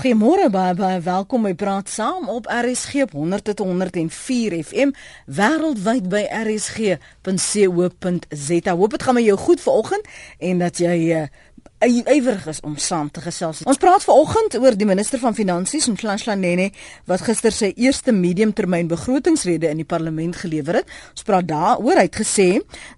Goeiemôre baie baie welkom by Praat Saam op RSG 100 tot 104 FM wêreldwyd by rsg.co.za. Hoop dit gaan met jou goed vanoggend en dat jy uh, ywerig is om saam te gesels. Ons praat vanoggend oor die minister van Finansies, Mhlanhla Nene, wat gister sy eerste mediumtermyn begrotingsrede in die parlement gelewer het. Ons praat daaroor. Hy het gesê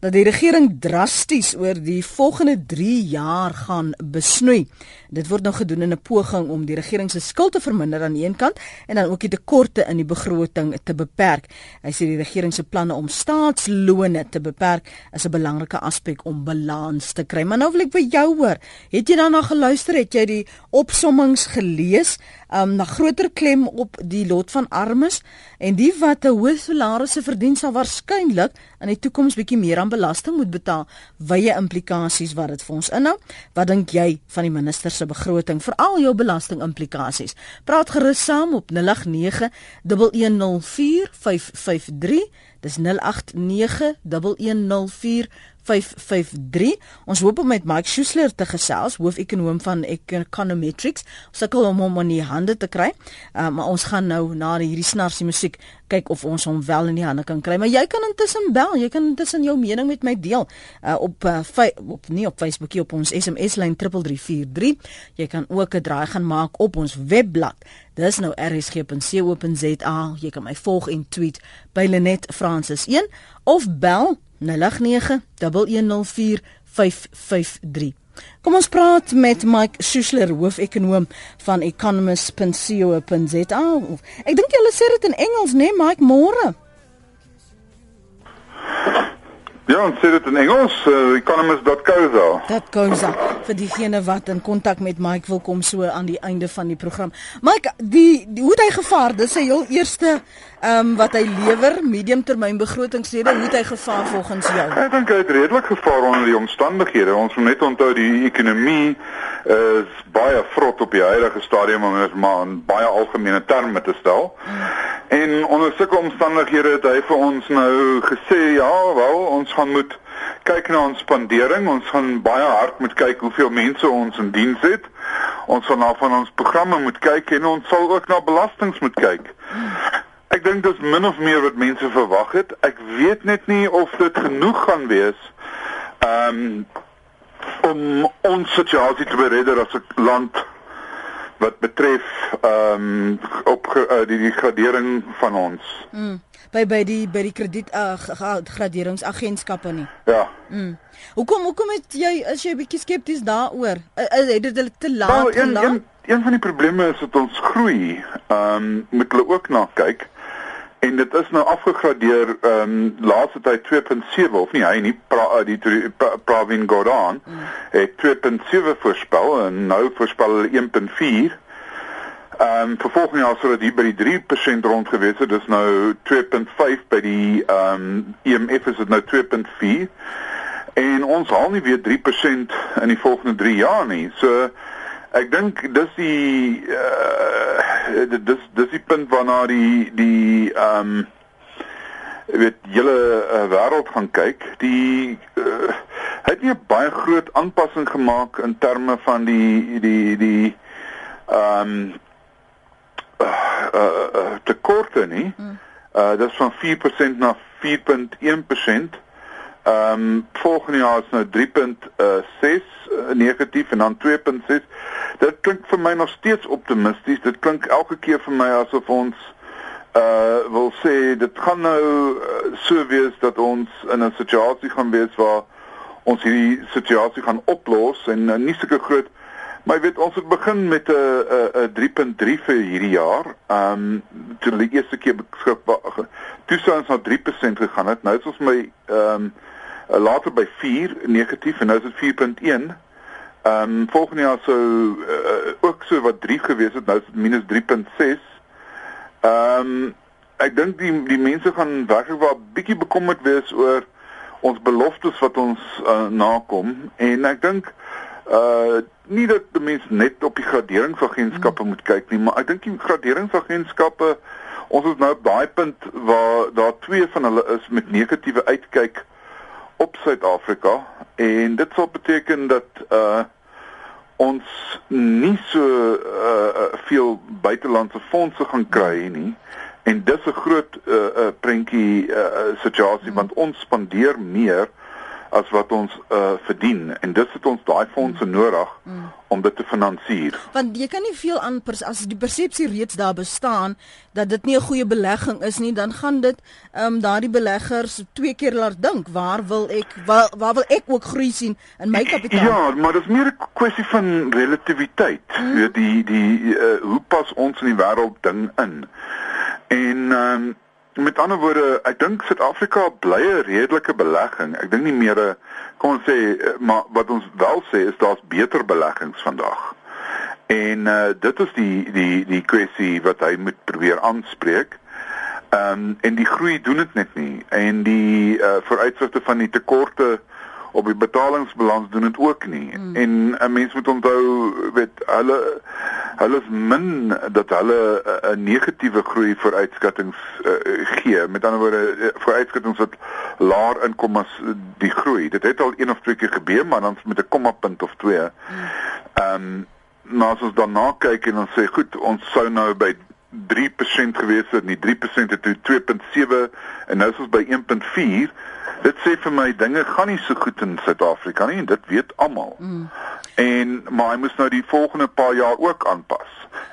dat die regering drasties oor die volgende 3 jaar gaan besnoei. Dit word nou gedoen in 'n poging om die regering se skuld te verminder aan die een kant en dan ook die tekorte in die begroting te beperk. Hy sê die regering se planne om staatslone te beperk is 'n belangrike aspek om balans te kry. Maar nou wil ek by jou hoor. Het jy daarna geluister? Het jy die opsommings gelees? Um na groter klem op die lot van armes en die wat 'n hoë salarisse verdien sal waarskynlik in die toekoms bietjie meer aan belasting moet betaal. Wye implikasies wat dit vir ons inhou. Wat dink jy van die minister se begroting vir al jou belasting implikasies? Praat gerus saam op 089 1104553. Dis 089 1104553. 553. Ons hoop om met Mike Schuessler te gesels, hoofekonoom van Econometrics. Ons sukkel om hom in die hande te kry. Uh, maar ons gaan nou na hierdie snarsie musiek kyk of ons hom wel in die hande kan kry. Maar jy kan intussen bel. Jy kan intussen jou mening met my deel uh, op uh, op nie op Facebook nie op ons SMS lyn 3343. Jy kan ook 'n draai gaan maak op ons webblad. Dis nou rsg.co.za. Jy kan my volg en tweet by Lenet Francis 1 of bel 0891104553. Kom ons praat met Mike Schuessler, hoofekonoom van economist.co.za. Ek dink julle sê dit in Engels, né, nee, Mike, môre? Ja, ons sê dit in Engels, uh, economist.co.za. Dat up vir diegene wat in kontak met Mike wil kom so aan die einde van die program. Mike, die, die hoe het hy gevaar? Dis sy heel eerste um, wat hy lewer, mediumtermyn begrotingsrede, hoe het hy gevaar volgens jou? Ek dink hy het redelik gevaar onder die omstandighede. Ons moet net onthou die ekonomie is baie vrot op die huidige stadium om dit maar in baie algemene terme te stel. En onder sulke omstandighede het hy vir ons nou gesê, ja, wel, ons gaan moet kyk na ons spandering. Ons gaan baie hard moet kyk hoeveel mense ons in diens het. Ons gaan na van ons programme moet kyk en ons sal ook na belastings moet kyk. Ek dink dis min of meer wat mense verwag het. Ek weet net nie of dit genoeg gaan wees um, om ons situasie te beredder as 'n land wat betref ehm um, op uh, die, die gradering van ons. Mm by by die by die krediet uh, graderingsagentskappe nie. Ja. Mm. Hoekom hoekom het jy as jy 'n bietjie skepties daaroor? Uh, uh, het dit hulle te laat nou, een, een, een van die probleme is dat ons groei. Ehm um, moet hulle ook na kyk. En dit is nou afgegradeer ehm um, laaste tyd 2.7 of nie hy nie pra, uh, die pra, Pravin Gordhan mm. het 2.7 voorspel en nou voorspel hulle 1.4. Ehm um, vir volgende jaar sou dit hier by die 3% rond gewees het. Dis nou 2.5 by die ehm um, IMF is dit nou 2.4. En ons haal nie weer 3% in die volgende 3 jaar nie. So ek dink dis die uh dis dis die punt waarna die die ehm um, weet julle uh, wêreld gaan kyk. Die uh, het nie baie groot aanpassing gemaak in terme van die die die ehm um, uh, uh, tekorte nie. Mm. Uh dis van 4% na 4.1%. Ehm um, volgende jaar is nou 3.6 uh, negatief en dan 2.6. Dit klink vir my nog steeds optimisties. Dit klink elke keer vir my asof ons uh wil sê dit gaan nou uh, so wees dat ons in 'n situasie gaan wees waar ons hierdie situasie gaan oplos en uh, nie sulke groot Maar jy weet ons het begin met 'n 'n 'n 3.3 vir hierdie jaar. Ehm um, toe die eerste keer beskikbaar toe sou ons na 3% gegaan het. Nou is ons my ehm um, later by 4 negatief en nou is dit 4.1. Ehm um, volgende jaar sou uh, ook so wat 3 gewees het. Nou is dit minus 3.6. Ehm um, ek dink die die mense gaan werklik wel bietjie bekommerd wees oor ons beloftes wat ons uh, nakom en ek dink uh nie dat die mens net op die graderingsagentskappe hmm. moet kyk nie, maar ek dink die graderingsagentskappe ons is nou op daai punt waar daar twee van hulle is met negatiewe uitkyk op Suid-Afrika en dit sal beteken dat uh ons nie so uh, veel buitelandse fondse gaan kry nie en dis 'n groot uh, uh, prentjie uh, situasie hmm. want ons spandeer meer as wat ons uh, verdien en dis het ons daai fondse mm. nodig mm. om dit te finansier. Want jy kan nie veel aan as die persepsie reeds daar bestaan dat dit nie 'n goeie belegging is nie, dan gaan dit ehm um, daardie beleggers twee keer laat dink, waar wil ek waar, waar wil ek ook groei sien in my kapitaal? Ja, maar dit is meer 'n kwessie van relativiteit. Mm. Weet die die uh, hoe pas ons in die wêreld ding in? En ehm um, Met ander woorde, ek dink Suid-Afrika bly 'n redelike belegging. Ek dink nie meer 'n kom ons sê eh, maar wat ons wel sê is daar's beter beleggings vandag. En uh dit is die die die kwessie wat hy moet probeer aanspreek. Ehm um, en die groei doen dit net nie en die uh vooruitsigte van die tekorte op die betalingsbalans doen dit ook nie. Mm. En 'n mens moet onthou weet hulle hulle is min dat hulle 'n negatiewe groei vooruitskattinge uh, gee. Met ander woorde eh, vooruitskattinge wat laer inkomens die groei. Dit het al een of twee keer gebeur, maar dan met 'n komma punt of twee. Mm. Ehm um, nou as ons dan na kyk en ons sê goed, ons sou nou by 3% gewees het, nie 3% het toe 2.7 en nou is ons by 1.4 dit sê vir my dinge gaan nie so goed in Suid-Afrika nie en dit weet almal. Mm. En maar hy moet nou die volgende paar jaar ook aanpas.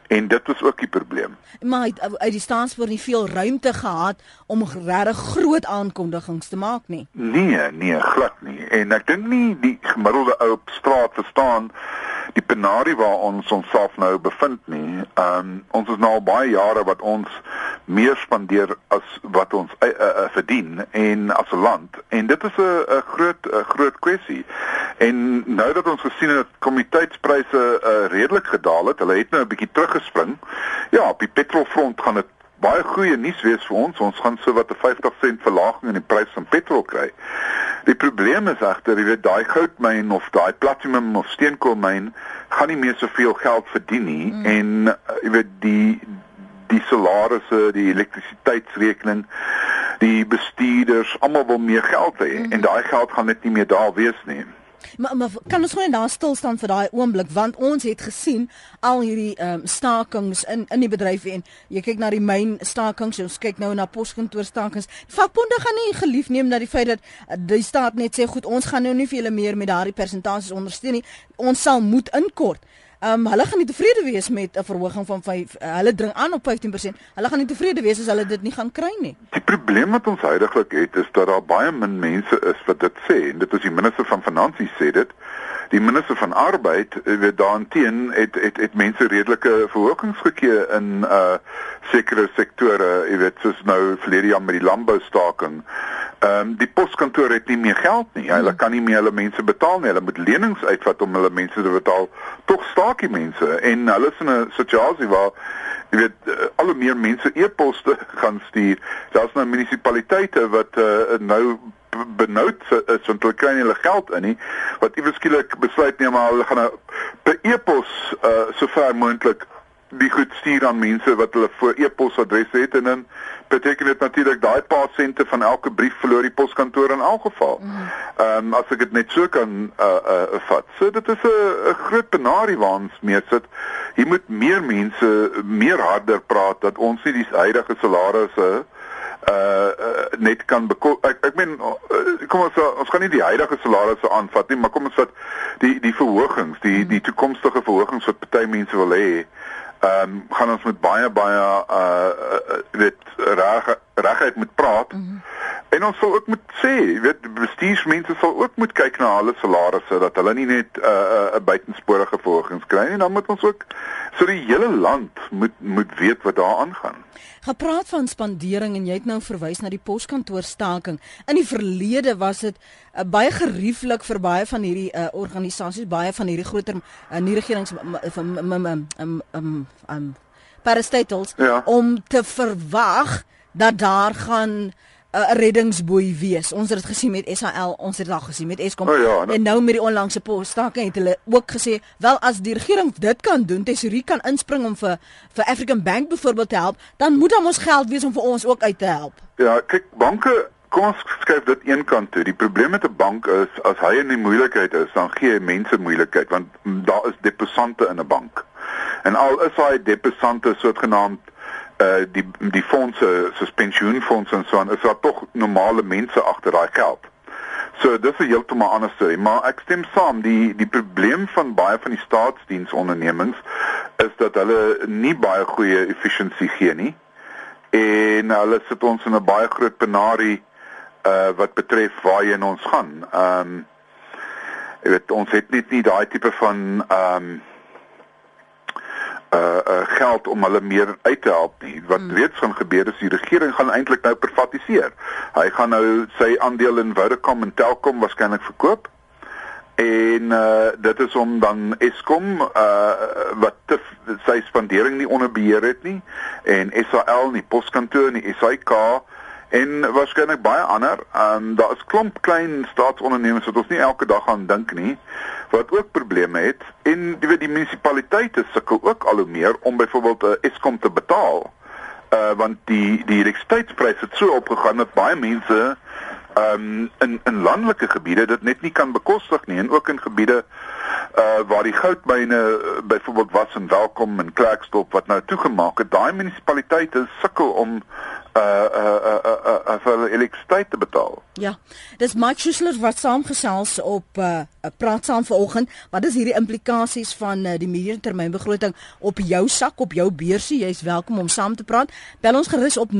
En dit is ook die probleem. Maar hy uit die staanspoor nie veel ruimte gehad om regtig groot aankondigings te maak nie. Nee, nee, glad nie. En ek dink nie die gemiddelde ou op straat verstaan die penarie waar ons onsself nou bevind nie. Ehm um, ons is nou al baie jare wat ons meer spandeer as wat ons uh, uh, verdien en as 'n land en dit is 'n 'n groot 'n groot kwessie. En nou dat ons gesien het dat kommoditeitspryse uh, redelik gedaal het, hulle het nou 'n bietjie teruggespring. Ja, op die petrolfront gaan dit baie goeie nuus wees vir ons. Ons gaan so wat 'n 50 sent verlaging in die prys van petrol kry. Die probleem is agter, jy weet, daai goudmyn of daai platinum of steenkoolmyn gaan nie meer soveel geld verdien nie mm. en uh, jy weet die die salarisse, die elektrisiteitsrekening, die bestuurders, almal wil meer geld hê mm en daai geld gaan net nie meer daar wees nie. Maar maar kan ons gewoon daar stil staan vir daai oomblik want ons het gesien al hierdie ehm um, stakings in in die bedryf en jy kyk na die myn stakings ons kyk nou na poskantoor stakings. Vakbonde gaan nie gelief neem dat die feit dat uh, die staat net sê goed ons gaan nou nie vir julle meer met daardie persentasies ondersteun nie. Ons sal moet inkort. Ehm um, hulle gaan nie tevrede wees met 'n verhoging van 5 uh, hulle dring aan op 15%. Hulle gaan nie tevrede wees as hulle dit nie gaan kry nie. Die probleem wat ons heidaglik het is dat daar baie min mense is wat dit sê en dit is die minister van finansies sê dit. Die minister van arbeid weet daarteen het het het mense redelike verhogings gekry in uh sekere sektore, jy weet soos nou verlede jaar met die landboustaking. Ehm um, die poskantoor het nie meer geld nie. Hulle kan nie meer hulle mense betaal nie. Hulle moet lenings uitvat om hulle mense te betaal. Tog staak die mense en hulle is in 'n situasie waar jy weet uh, al hoe meer mense e-poste gaan stuur. Daar's nou munisipaliteite wat uh, nou benoud is want hulle kry nie hulle geld in nie wat iewers skielik besluit nee maar hulle gaan nou per e-pos uh, so ver moontlik die goed stuur aan mense wat hulle voor e-posadresse het en dan beteken dit natuurlik daai paar sente van elke brief verloor die poskantoor in elk geval. Mm. Ehm mm. um, as ek dit net so kan uh uh vat. So dit is 'n 'n groot penarie waar ons mee sit. Hier moet meer mense meer harder praat dat ons nie die huidige salarisse uh, uh net kan ek ek meen uh, kom ons ons gaan nie die huidige salarisse aanvat nie maar kom ons vat die die verhogings die die toekomstige verhogings wat party mense wil hê ehm um, gaan ons met baie baie uh weet reg regheid moet praat. Mm -hmm. En ons sal ook moet sê, weet bestuursmense sal ook moet kyk na hulle salarisse dat hulle nie net 'n uh, 'n buitensporige verhogings kry nie, dan moet ons ook so die hele land moet moet weet wat daar aangaan. Gepraat van spandering en jy het nou verwys na die poskantoor staking. In die verlede was dit uh, baie gerieflik vir baie van hierdie uh, organisasies, baie van hierdie groter uh, nie regerings van um um um um parastatals ja. om te verwag dat daar gaan 'n uh, reddingsboei wees. Ons het dit gesien met SAL, ons het dit al gesien met Eskom. Oh ja, en nou met die onlangse posstaking het hulle ook gesê, wel as die regering dit kan doen, tesorie kan inspring om vir vir African Bank byvoorbeeld te help, dan moet dan ons geld wees om vir ons ook uit te help. Ja, kyk, banke kom ons skryf dit een kant toe. Die probleem met 'n bank is as hy in die moeilikheid is, dan gee hy mense moeilikheid want daar is deposante in 'n bank. En al is hy deposante soortgenaamd uh die die fondse, soos pensioenfondse en so aan, is daar tog normale mense agter daai geld. So dis 'n heeltemal ander storie, maar ek stem saam, die die probleem van baie van die staatsdiensondernemings is dat hulle nie baie goeie efficiency gee nie. En hulle sit ons in 'n baie groot penarie uh wat betref waarheen ons gaan. Ehm um, jy weet ons het net nie daai tipe van ehm um, uh uh geld om hulle meer uit te help nie. Wat hmm. reeds gaan gebeur is die regering gaan eintlik nou privatiseer. Hy gaan nou sy aandeel in Vodacom en Telkom waarskynlik verkoop. En uh dit is om dan Eskom uh wat te, sy spandering nie onder beheer het nie en SAL nie poskantoor nie SAK en waarskynlik baie ander. Ehm um, daar is klomp klein staatsondernemings wat ons nie elke dag aan dink nie wat ook probleme het en weet die munisipaliteite sukkel ook al hoe meer om byvoorbeeld 'n uh, eh, Eskom te betaal. Uh want die die elektrisiteitspryse het so opgegaan dat baie mense ehm um, in in landelike gebiede dit net nie kan bekostig nie en ook in gebiede uh waar die goudmyne uh, byvoorbeeld was en welkom in Klerksdorp wat nou toegemaak het daai munisipaliteite sukkel om uh uh uh uh, uh vir elektrisiteit te betaal. Ja. Dis Mike Schuessler wat saamgesels op uh praat saam vanoggend. Wat is hierdie implikasies van uh, die mediumtermynbegroting op jou sak, op jou beursie? Jy's welkom om saam te praat. Bel ons gerus op 0891104553.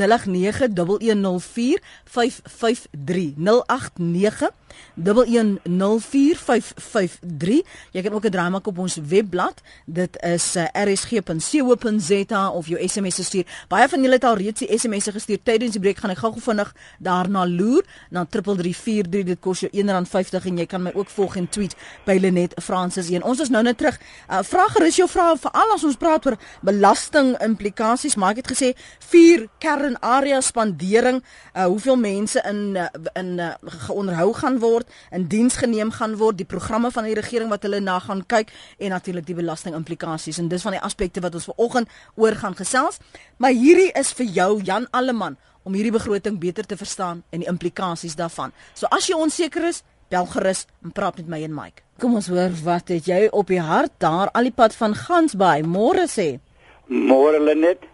089 1104553. Jy kan ook 'n draai maak op ons webblad. Dit is uh, rsg.co.za of jou SMS stuur. Baie van julle het al reeds die SMS'e gestuur tydens die breek. Gaan ek gou-gou vinnig daarna loer na 3343. Dit kos jou R1.50 en jy kan my ook volg en tweet by Lenet Francis 1. Ons is nou net terug. Uh, vra gerus jou vrae veral as ons praat oor belasting implikasies. Maar ek het gesê vier kernareas spandering. Uh, hoeveel mense in uh, in uh, geonderhou gaan word, in diens geneem gaan word, die programme van die regering wat hulle na gaan kyk en natuurlik die belasting implikasies en dis van die aspekte wat ons vanoggend oor gaan gesels. Maar hierdie is vir jou Jan Alleman om hierdie begroting beter te verstaan en die implikasies daarvan. So as jy onseker is, bel gerus en praat met my en Mike. Kom ons hoor wat het jy op die hart daar al die pad van Gansbaai. Môre sê. Môre Lenet.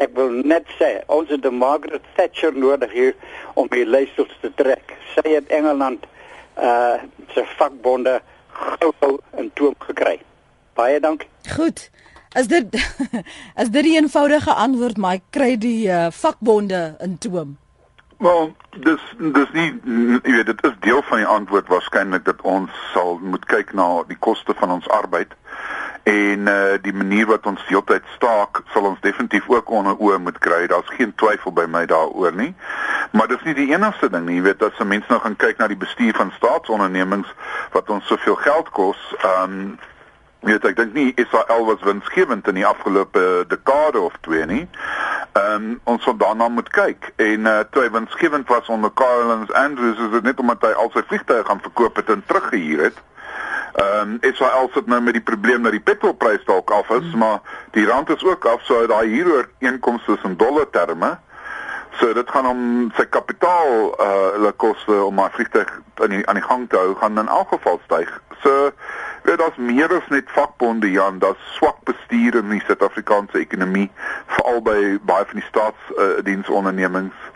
Ek wil net sê ons het 'n Margaret Thatcher nodig hier om die leiersels te trek. Sy het Engeland uh se vakbonde gou in toom gekry. Baie dankie. Goed. As dit as dit die eenvoudige antwoord maar ek kry die uh, vakbonde in toom. Wel, dis dis nie jy weet dit is deel van die antwoord waarskynlik dat ons sal moet kyk na die koste van ons arbeid en uh die manier wat ons heeltyd staak sal ons definitief ook onder oë moet kry. Daar's geen twyfel by my daaroor nie. Maar dis nie die enigste ding nie. Jy weet as 'n mens nou gaan kyk na die bestuur van staatsondernemings wat ons soveel geld kos, um weet ek dink nie Israel was winsgewend in die afgelope dekade of twee nie. Ehm um, ons sal daarna moet kyk en uh toe hy winsgewend was onder Carlins Andrews is dit net omdat hy al sy vliegtye gaan verkoop het en teruggehuur het. Ehm um, Israel sit nou met die probleem dat die petrolprys dalk af is, hmm. maar die rand is ook af, so daai hieroor inkomste in dollar terme. So dit gaan om sy kapitaal uh hulle koste om maar vliegtuig aan die aan die gang te hou gaan in elk geval styg. So weet daar's meer as net vakbonde Jan, daar's swak bestuur in die Suid-Afrikaanse ekonomie, veral by baie van die staatsdiensondernemings. Uh,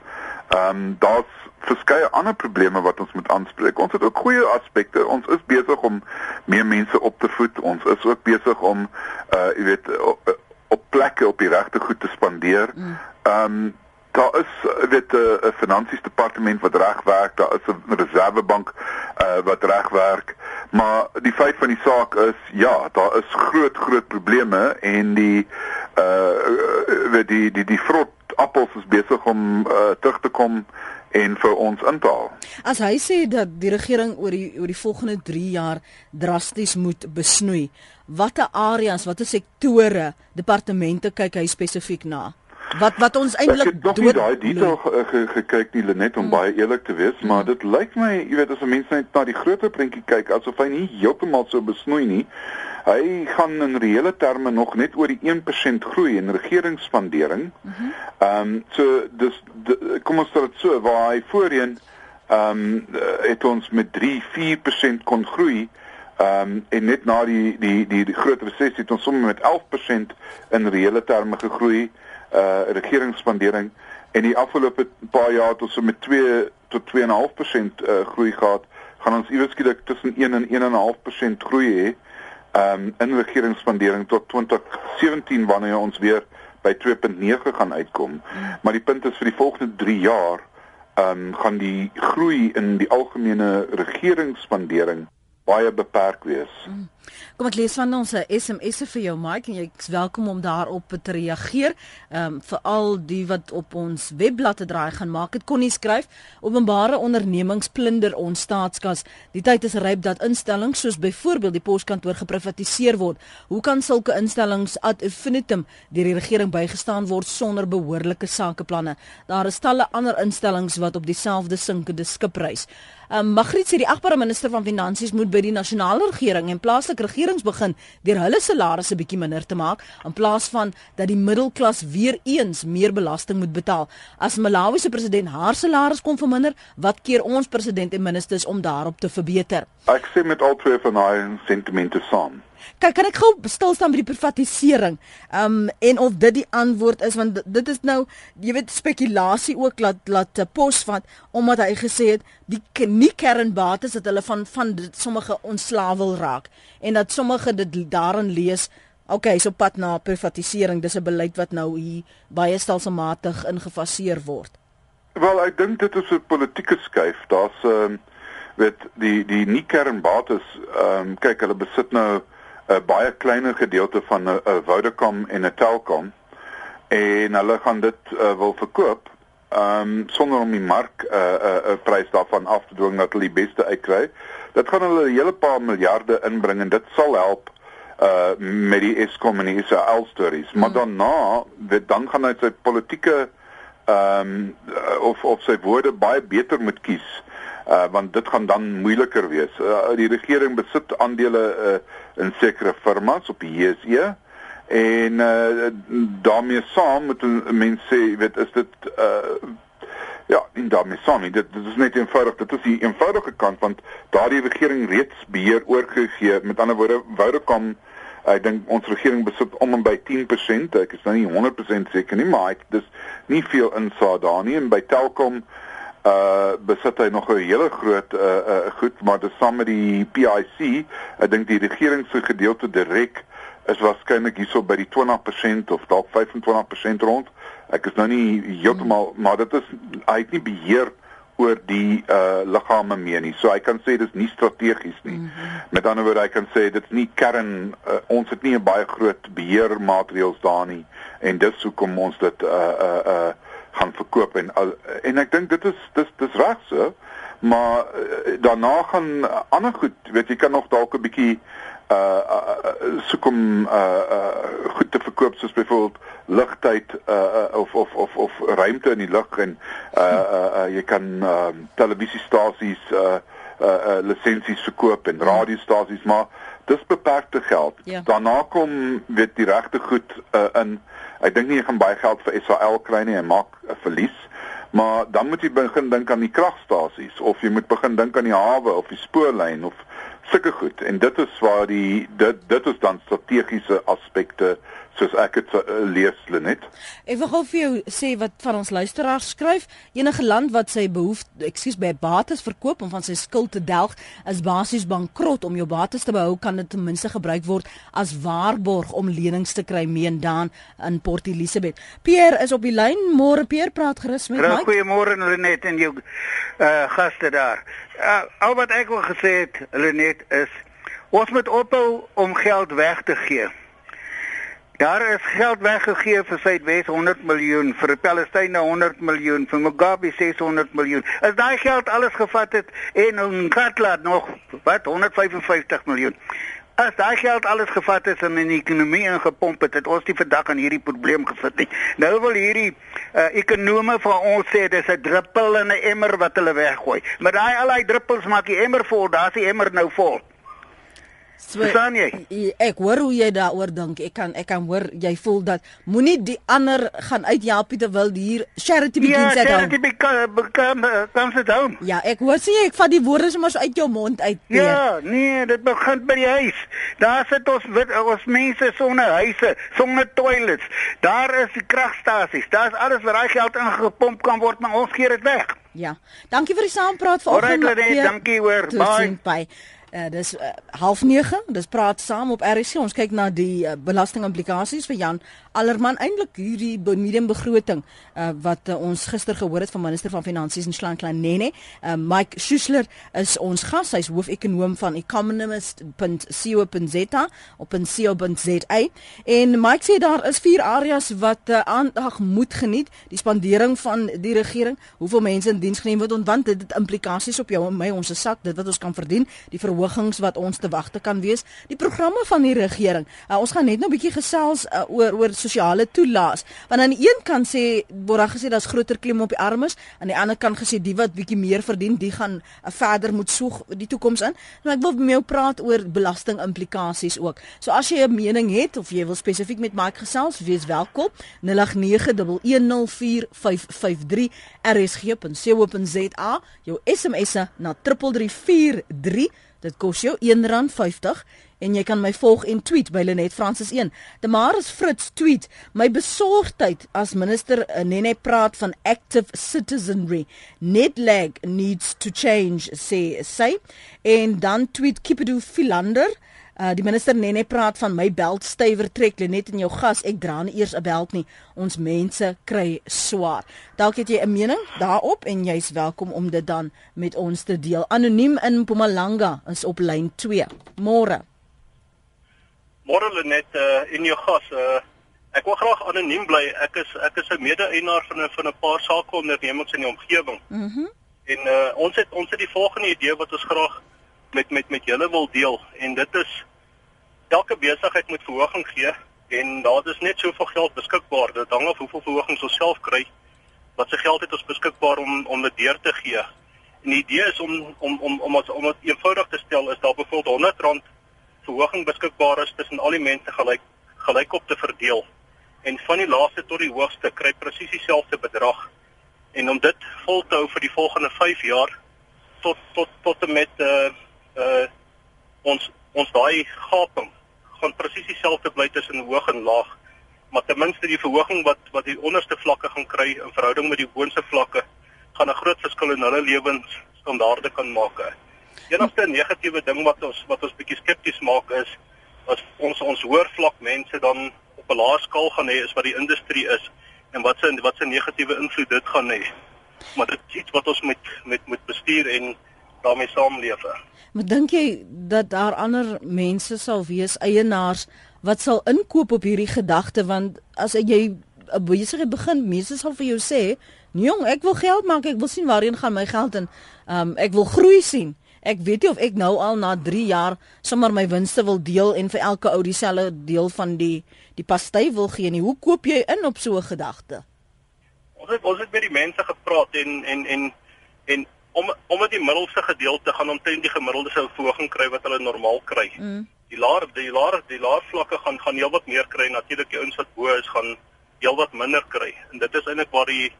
Ehm um, daar's verskeie ander probleme wat ons moet aanspreek. Ons het ook goeie aspekte. Ons is besig om meer mense op te voed. Ons is ook besig om uh jy weet op, op plekke op die regte goed te spandeer. Mm. Ehm um, daar is weet 'n uh, finansies departement wat reg werk, daar is 'n reservebank uh wat reg werk. Maar die feit van die saak is ja, daar is groot groot probleme en die uh weet die die die vrot appels is besig om uh terug te kom en vir ons in te haal. As hy sê dat die regering oor die oor die volgende 3 jaar drasties moet besnoei, watter areas, watter sektore, departemente kyk hy spesifiek na? Wat wat ons eintlik dood Ek het nog daai detail gekyk die Lenet om mm. baie eerlik te wees, maar dit lyk my, jy weet as 'n mens net na die groter prentjie kyk, asof hy nie heeltemal so besnoei nie. Hy gaan in reële terme nog net oor die 1% groei in regeringsspandering. Mhm. Ehm mm um, so dis de, kom ons sê dit so waar hy voorheen ehm um, het ons met 3-4% kon groei. Ehm um, en net na die die die, die groot resessie het ons sommer met 11% in reële terme gegroei uh regeringsspandering en die afgelope paar jaar het ons so met 2 tot 2.5% uh groei gehad gaan ons iewers skielik tussen 1 en 1.5% groei hê um in regeringsspandering tot 2017 wanneer ons weer by 2.9 gaan uitkom. Maar die punt is vir die volgende 3 jaar um gaan die groei in die algemene regeringsspandering baie beperk wees. Mm. Kom ek lees van ons SMS'e vir jou Mike en jy's welkom om daarop te reageer. Ehm um, vir al die wat op ons webblad te draai gaan maak. Dit kon nie skryf openbare ondernemings plunder ons staatskas. Die tyd is ryp dat instellings soos byvoorbeeld die poskantoor geprivatiseer word. Hoe kan sulke instellings ad infinitum deur die regering bygestaan word sonder behoorlike sakeplanne? Daar is talle ander instellings wat op dieselfde sinkende skip reis. Um, Magriet sê die agbare minister van finansies moet by die nasionale regering en plaaslike regerings begin deur hulle salarisse bietjie minder te maak in plaas van dat die middelklas weer eens meer belasting moet betaal. As Malawi se president haar salaris kon verminder, wat keer ons president en ministers om daarop te verbeter? Ek sê met al twee van daai sentimente saam. Kan kan ek gou stil staan by die privatisering? Um en of dit die antwoord is want dit is nou jy weet spekulasie ook laat laat pos vat omdat hy gesê het die nie kernbates dat hulle van van dit sommige ontslae wil raak en dat sommige dit daarin lees Okay, so pad na privatisering, dis 'n beleid wat nou hier baie stelselmatig ingefaseer word. Wel, ek dink dit is 'n politieke skuif. Daar's um, weet die die nie kernbates ehm um, kyk, hulle besit nou 'n baie kleiner gedeelte van 'n Vodacom en 'n Telkom en hulle gaan dit uh, wil verkoop ehm um, sonder om die mark 'n uh, 'n uh, uh, prys daarvan af te dwing dat hulle die beste uitkry. Dit gaan hulle 'n hele paar miljarde inbring en dit sal help uh met die Eskom en die Israel stories. Maar hmm. daarna, weet dan gaan hy sy politieke ehm um, of of sy woorde baie beter moet kies uh, want dit gaan dan moeiliker wees. Uh, die regering besit aandele uh, in sekere firmas op die JSE en uh, daarmee saam moet mense sê, weet is dit uh, ja, in daarmee saam, dit, dit is net eenvoudig, dit is die eenvoudige kant want daardie regering reeds beheer oorgegee. Met ander woorde, Vodacom Ek dink ons regering besit om en by 10%. Ek is nou nie 100% seker nie, maar ek dis nie veel insaag daar nie en by Telkom uh besit hy nog 'n hele groot uh, uh goed maar dis saam met die PIC ek dink die regering se gedeelte direk is waarskynlik hierso by die 20% of dalk 25% rond. Ek is nou nie heeltemal hmm. maar dit is hy het nie beheer oor die uh liggame mee nie. So hy kan sê dis nie strategies nie. Mm -hmm. met ander woorde hy kan sê dit's nie kern uh, ons het nie 'n baie groot beheermaatreëls daar nie. En dis hoekom ons dit uh uh uh gaan verkoop en en ek dink dit is dis dis reg so maar uh, daarna gaan ander goed weet jy kan nog dalk 'n bietjie uh, uh soek om uh, uh goed te verkoop soos byvoorbeeld ligtyd uh, uh of of of of ruimte in die lug en uh, uh uh jy kan uh televisiestasies uh uh, uh lisensies verkoop en radiostasies maar dis beperkte geld. Ja. Daarna kom weet die regte goed uh, in Ek dink nie jy gaan baie geld vir SAL kry nie en maak 'n verlies. Maar dan moet jy begin dink aan die kragstasies of jy moet begin dink aan die hawe of die spoorlyn of sulke goed. En dit is waar die dit dit is dan strategiese aspekte soos ek dit uh, lees Lenet. Ek wil gou vir jou sê wat van ons luisteraars skryf. Enige land wat sy behoefte, ekskuus, by bates verkoop om van sy skuld te delg, is basies bankrot om jou bates te behou kan dit ten minste gebruik word as waarborg om lenings te kry meen dan in Port Elizabeth. Pierre is op die lyn. Môre Pierre praat gerus met my. Goeiemôre Lenet en jou uh gaste daar. Uh, al wat ek wil gesê het Lenet is ons moet ophou om geld weg te gee. Daar is geld weggegee vir Suidwes 100 miljoen, vir Palestyne 100 miljoen, vir Mugabe 600 miljoen. As daai geld alles gevat het en Nkatla nog wat 155 miljoen. As daai geld alles gevat is en in die ekonomie ingepomp het, het ons nie vandag aan hierdie probleem gesit nie. Nou wil hierdie uh, ekonome van ons sê dis 'n druppel in 'n emmer wat hulle weggooi. Maar daai al daai druppels maak die emmer vol, daar's die emmer nou vol. So, ek hoor hoe jy daaroor dink. Ek kan ek kan hoor jy voel dat moenie die ander gaan uithelp terwyl hier charity ja, at home. Ja, charity begin come sit down. Ja, ek hoor sê ek vat die woorde sommer so uit jou mond uit. Peer. Ja, nee, dit begin by die huis. Daar sit ons wit, ons mense sonder huise, sonder toilets. Daar is die kragstasies. Daar's alles wat daai geld ingepomp kan word, maar ons gee dit weg. Ja. Dankie vir die saampraat vanoggend. Alright, dankie hoor. Bye. Uh, dis uh, half 9, dis praat saam op RC. Ons kyk na die uh, belastingimplikasies vir Jan Allerman eintlik hierdie medium begroting uh, wat uh, ons gister gehoor het van minister van finansies en Slanklan Nene. Uh, Mike Schuessler is ons gas. Hy's hoofekonoom van economist.co.za op .co.za. En Mike sê daar is vier areas wat uh, aandag moet geniet. Die spandering van die regering, hoeveel mense in diens geneem word, want dit het implikasies op jou en my, ons sak, dit wat ons kan verdien, die verhogings wat ons te wagte kan wees, die programme van die regering. Uh, ons gaan net nou 'n bietjie gesels uh, oor oor sosiale toelaas. Want aan die een kant sê word daar gesê daar's groter klem op die armes, aan die ander kant gesê die wat bietjie meer verdien, die gaan uh, verder moet soek die toekoms in. Nou ek wil met jou praat oor belasting implikasies ook. So as jy 'n mening het of jy wil spesifiek met Mike gesels, wees welkom. 0891104553 rsg.co.za jou SMS'e na 3343 Dit kos jou R1.50 en jy kan my volg en tweet by Lenet Francis 1. Demaris Fritz tweet: "My besorgdheid as minister eh, Nene praat van active citizenry. Netlag needs to change," sê sy. En dan tweet Kipedu Philander: Uh, die minister Nene praat van my belt stywer trek net in jou gas ek dra nie eers 'n belt nie. Ons mense kry swaar. Dalk het jy 'n mening daarop en jy's welkom om dit dan met ons te deel. Anoniem in Mpumalanga is op lyn 2 môre. Môre net uh, in jou gas uh, ek wil graag anoniem bly. Ek is ek is 'n mede-eienaar van 'n van 'n paar sakeondernemings in die omgewing. Mhm. Mm en uh, ons het ons het die volgende idee wat ons graag met met met julle wil deel en dit is elke besigheid moet verhoging gee en daar is net soveel geld beskikbaar. Dit hang af hoeveel verhogings ons self kry. Wat se geld het ons beskikbaar om om dit deur te gee? En die idee is om om om om ons om dit eenvoudig te stel is daar byvoorbeeld R100 verhoging beskikbaar is tussen al die mense gelyk gelyk op te verdeel. En van die laaste tot die hoogste kry presies dieselfde bedrag. En om dit vol te hou vir die volgende 5 jaar tot tot tot en met uh uh ons ons daai gaping gaan presies dieselfde bly tussen hoog en laag maar ten minste die verhoging wat wat die onderste vlakke gaan kry in verhouding met die boonste vlakke gaan 'n groot verskil in hulle lewensstandaarde kan maak. Enigste negatiewe ding wat ons wat ons bietjie skepties maak is as ons ons hoër vlak mense dan op 'n laer skaal gaan hê is wat die industrie is en wat se wat se negatiewe invloed dit gaan hê. Maar dit is iets wat ons met met moet bestuur en daarmee saamleef. Maar dink jy dat daar ander mense sal wees eienaars wat sal inkoop op hierdie gedagte want as jy 'n besigheid begin, mense sal vir jou sê, "Jong, ek wil geld maak, ek wil sien waarheen gaan my geld en um, ek wil groei sien." Ek weet nie of ek nou al na 3 jaar sommer my winste wil deel en vir elke ou dieselfde deel van die die pasty wil gee nie. Hoe koop jy in op so 'n gedagte? Ons het ons het met die mense gepraat en en en en om omdat die middelste gedeelte gaan omtrent die gemiddelde sou verhoging kry wat hulle normaal kry. Mm. Die laer die laer die laer vlakke gaan gaan heelwat meer kry natuurlik die ouens wat bo is gaan heelwat minder kry. En dit is eintlik waar die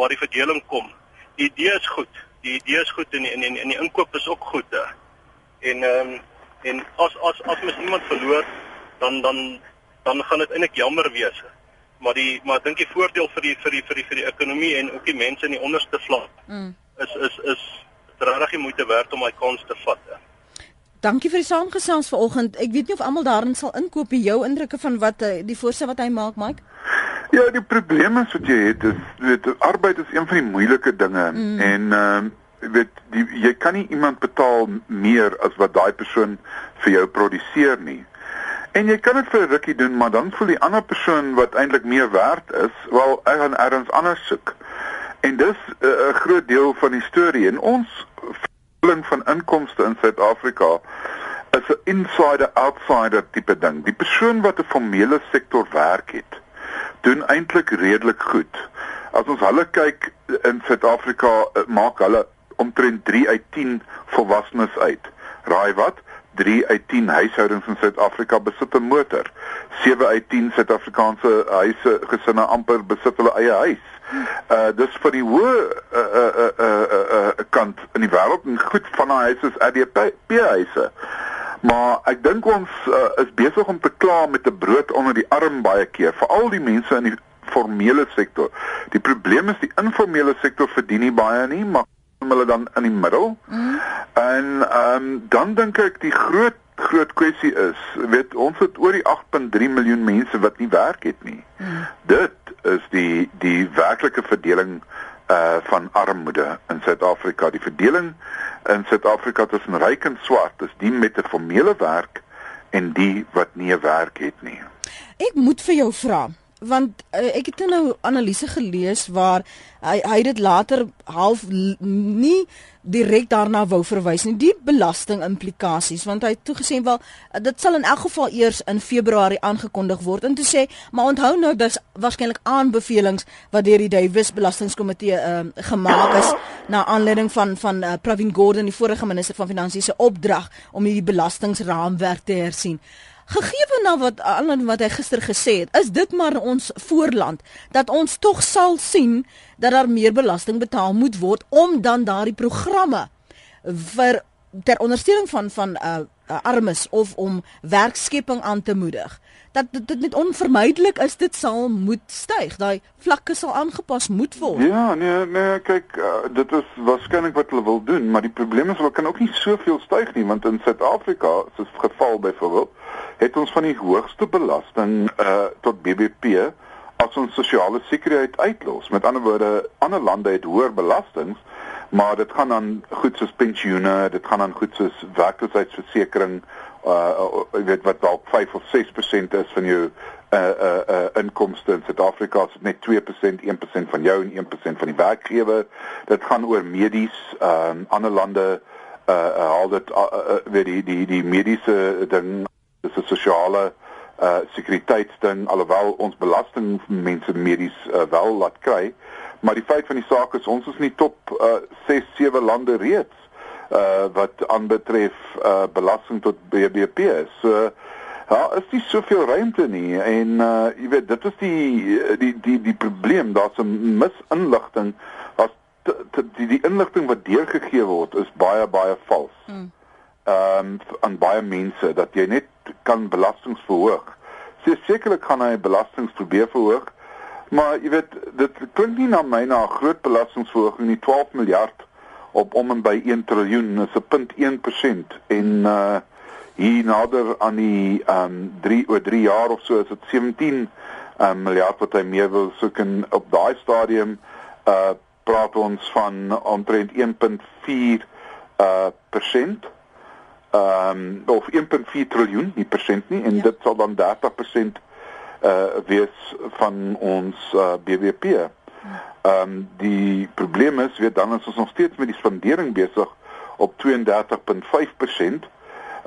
waar die verdeling kom. Die idee is goed. Die idee is goed en en en, en die inkoop is ook goed. He. En ehm um, en as as as mens iemand verloor dan dan dan gaan dit eintlik jammer wees. Maar die maar ek dink die voordeel vir die vir die vir die vir die ekonomie en ook die mense in die onderste vlak. Mm is is is regtig die moeite werd om my kans te vat. Dankie vir die saamgesels vanoggend. Ek weet nie of almal daarin sal inkoop nie. Jou indrukke van wat eh, die voorstel wat hy maak, Mike? Ja, die probleem is wat jy het is weet arbeid is een van die moeilike dinge mm. en ehm uh, weet die, jy kan nie iemand betaal meer as wat daai persoon vir jou produseer nie. En jy kan dit vir 'n rukkie doen, maar dan voel die ander persoon wat eintlik meer werd is, wel hy gaan ergens anders soek. En dis eh, 'n uh, groot deel van die storie en ons verdeling van inkomste in Suid-Afrika is 'n insider outsider tipe ding. Die persoon wat 'n formele sektor werk het, doen eintlik redelik goed. As ons hulle kyk in Suid-Afrika, eh, maak hulle omtrent 3 uit 10 volwassenes uit. Raai wat? 3 uit 10 huishoudings in Suid-Afrika besit 'n motor. 7 uit 10 Suid-Afrikaanse huise gesinne amper besit hulle eie huis. Uh dis vir die hoë uh uh uh uh, uh kant in die wêreld en goed van daai huise is ADP huise. Maar ek dink ons uh, is besig om te kla met 'n brood onder die arm baie keer, veral die mense in die formele sektor. Die probleem is die informele sektor verdien nie baie nie, maar hulle dan in die middel. Mm. En ehm um, dan dink ek die groot groot kwessie is, weet ons het oor die 8.3 miljoen mense wat nie werk het nie. Mm. Dit is die die werklike verdeling uh van armoede in Suid-Afrika. Die verdeling in Suid-Afrika tussen ryk en swart is die met 'n formele werk en die wat nie 'n werk het nie. Ek moet vir jou vra want uh, ek het nou analise gelees waar hy hy dit later half nie direk daarna wou verwys nie. Die belasting implikasies want hy het toegesê wel uh, dit sal in elk geval eers in Februarie aangekondig word. En toe sê maar onthou nou dis waarskynlik aanbevelings wat deur die Davis belastingkomitee uh, gemaak is na aanleiding van van uh, Pravin Gordhan die vorige minister van finansies se opdrag om hierdie belastingraamwerk te hersien Gegee nou wat aan wat hy gister gesê het, is dit maar ons voorland dat ons tog sal sien dat daar meer belasting betaal moet word om dan daardie programme vir ter ondersteuning van van uh, uh armes of om werkskepping aan te moedig dat dit net onvermydelik is dit sal moet styg. Daai vlakke sal aangepas moet word. Ja nee nee kyk uh, dit is waarskynlik wat hulle wil doen maar die probleem is hulle kan ook nie soveel styg nie want in Suid-Afrika soos geval byvoorbeeld het ons van die hoogste belasting uh tot BBP as ons sosiale sekuriteit uitlos. Met ander woorde, ander lande het hoër belastings, maar dit gaan dan goed soos pensioene, dit gaan dan goed soos werkloosheidsversekering, uh jy weet wat dalk 5 of 6% is van jou uh uh, uh inkomste in Suid-Afrika is net 2%, 1% van jou en 1% van die werkgewer. Dit gaan oor medies, ehm um, ander lande uh, uh haal dit uh, uh, weet die die die mediese ding dis 'n sosiale uh sekuriteitsding alhoewel ons belasting mense medies uh, wel laat kry. Maar die feit van die saak is ons is nie top uh 6 7 lande reeds uh wat aanbetref uh belasting tot BBP is so ja is nie soveel ruimte nie en uh jy weet dit is die die die die probleem. Daar's 'n misinligting. As die die inligting wat deurgegee word is baie baie vals. Hmm ehm um, aan baie mense dat jy net kan belastings verhoog. Sy sekerlik gaan hy belastings probeer verhoog, maar jy weet dit klink nie na my na 'n groot belastingverhoging nie. 12 miljard op om en by 1 triljoen is 'n punt 1% en uh hier nader aan die ehm um, 3 oor 3 jaar of so is dit 17 um, miljard wat hy meer wil soek. En op daai stadium uh praat ons van omtrent 1.4 uh persent ehm um, of 1.4 triljoen nie persent nie en ja. dit sal dan 30% uh eh, wees van ons uh, eh, BBP. Ehm um, die probleem is weet dan is ons nog steeds met die spandering besig op 32.5%. Ehm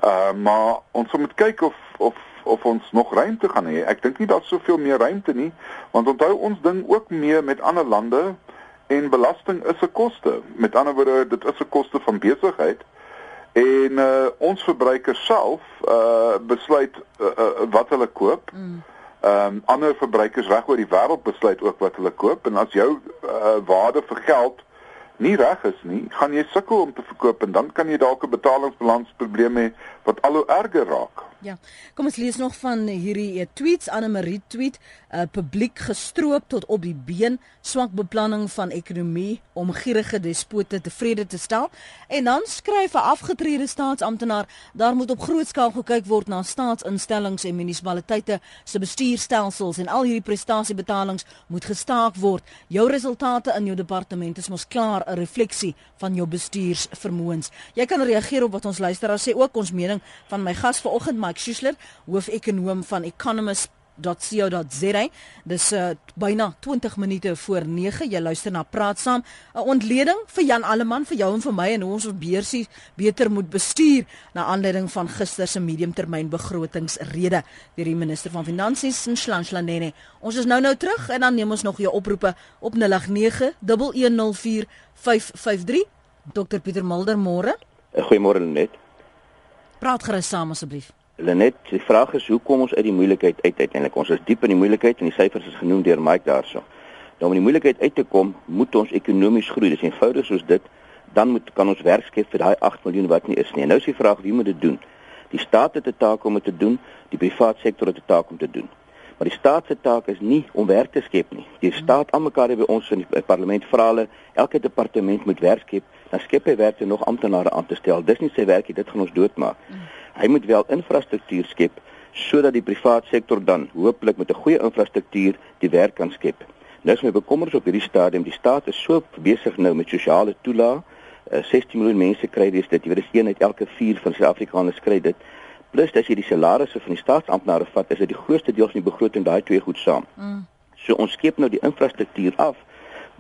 uh, maar ons moet kyk of of of ons nog ruimte gaan hê. Ek dink nie daar's soveel meer ruimte nie want onthou ons ding ook mee met ander lande en belasting is 'n koste. Met ander woorde dit is 'n koste van besigheid. En uh ons verbruikers self uh besluit uh, uh, wat hulle koop. Mm. Ehm um, ander verbruikers reg oor die wêreld besluit ook wat hulle koop en as jou uh, waarde vir geld nie reg is nie, gaan jy sukkel om te verkoop en dan kan jy dalk 'n betalingsbalansprobleem hê wat al hoe erger raak. Ja. Kom ons lees nog van hierdie eh, tweets Anne Marie tweet, uh, publiek gestroop tot op die been, swak beplanning van ekonomie om gierige despote tevrede te stel. En dan skryf 'n afgetrede staatsamptenaar, daar moet op groot skaal gekyk word na staatsinstellings en munisipaliteite se bestuurstelsels en al hierdie prestasiebetalings moet gestaak word. Jou resultate in jou departement is mos klaar 'n refleksie van jou bestuursvermoëns. Jy kan reageer op wat ons luisteraars sê ook ons mening van my gas vanoggend Mike Schuessler, hoofekonoom van Economist rsg.co.za. Dis uh, byna 20 minute voor 9. Jy luister na Praat Saam. 'n Ontleding vir Jan Alleman vir jou en vir my en hoe ons ons beursie beter moet bestuur na aanleiding van gister se mediumtermyn begrotingsrede deur die minister van Finansies, Nhlanhla. Ons is nou nou terug en dan neem ons nog jou oproepe op 089 1104553. Dr Pieter Mulder môre. Goeiemôre net. Praat gerus saam asseblief. Lenet, die vraag is hoe kom ons uit die moeilikheid uit uiteindelik? Ons is diep in die moeilikheid en die syfers is genoem deur Mike daarso. Nou om die moeilikheid uit te kom, moet ons ekonomies groei. Dis eenvoudig soos dit. Dan moet kan ons werk skep vir daai 8 miljoen wat nie is nie. En nou is die vraag wie moet dit doen? Die staat het 'n taak om dit te doen, die private sektor het 'n taak om te doen. Maar die staat se taak is nie om werk te skep nie. Die staat almekaar by ons in die parlement vra hulle elke departement moet werk skep, dan skep hy werk en nog amptenare aan te stel. Dis nie sy werk nie, dit gaan ons doodmaak. Mm. Hy moet wel infrastruktuur skep sodat die private sektor dan hopelik met 'n goeie infrastruktuur die werk kan skep. Nou is my bekommerd op hierdie stadium, die staat is so besig nou met sosiale toelaag. Uh, 16 miljoen mense kry dis dit. Jy weet dis een uit elke 4 van Suid-Afrikaners kry dit. Plus as jy die salarisse van die staatsamptenare vat, is dit die grootste deel van die begroting daai twee goed saam. Mm. So ons skep nou die infrastruktuur af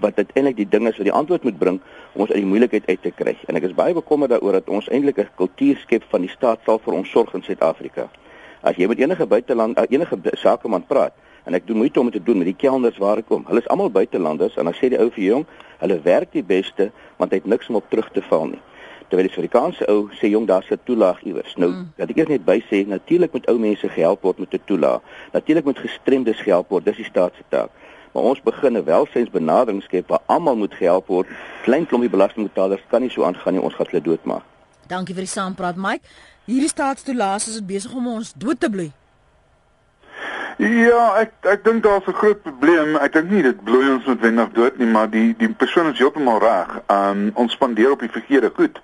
wat uiteindelik die ding is wat die antwoord moet bring om ons uit die moeilikheid uit te kry. En ek is baie bekommerd daaroor dat ons eintlik 'n kultuur skep van die staat sal vir ons sorg in Suid-Afrika. As jy met enige buiteland eh, enige sakeman praat en ek doen moeite om dit te doen met die kelners waar ek kom. Hulle is almal buitelanders en dan sê die ou vir jong, hulle werk die beste want hy het niks om op terug te val nie. Terwyl die Suid-Afrikaanse ou sê jong, daar's 'n toelaag iewers. Nou, mm. dat ek eers net by sê, natuurlik moet ou mense gehelp word met 'n toelaag. Natuurlik moet gestremdes gehelp word, dis die staat se taak maar ons begin 'n welsynsbenadering skep waar almal moet gehelp word. Klein klompie belastingbetalers kan nie so aangaan nie, ons gaan hulle doodmaak. Dankie vir die saampraat, Mike. Hierdie staatstoelaas is besig om ons dood te bloei. Ja, ek ek dink daar's 'n groot probleem. Ek dink nie dit bloei ons noodwendig dood nie, maar die die persoon is heeltemal reg. Um ons spandeer op die verkeerde goed.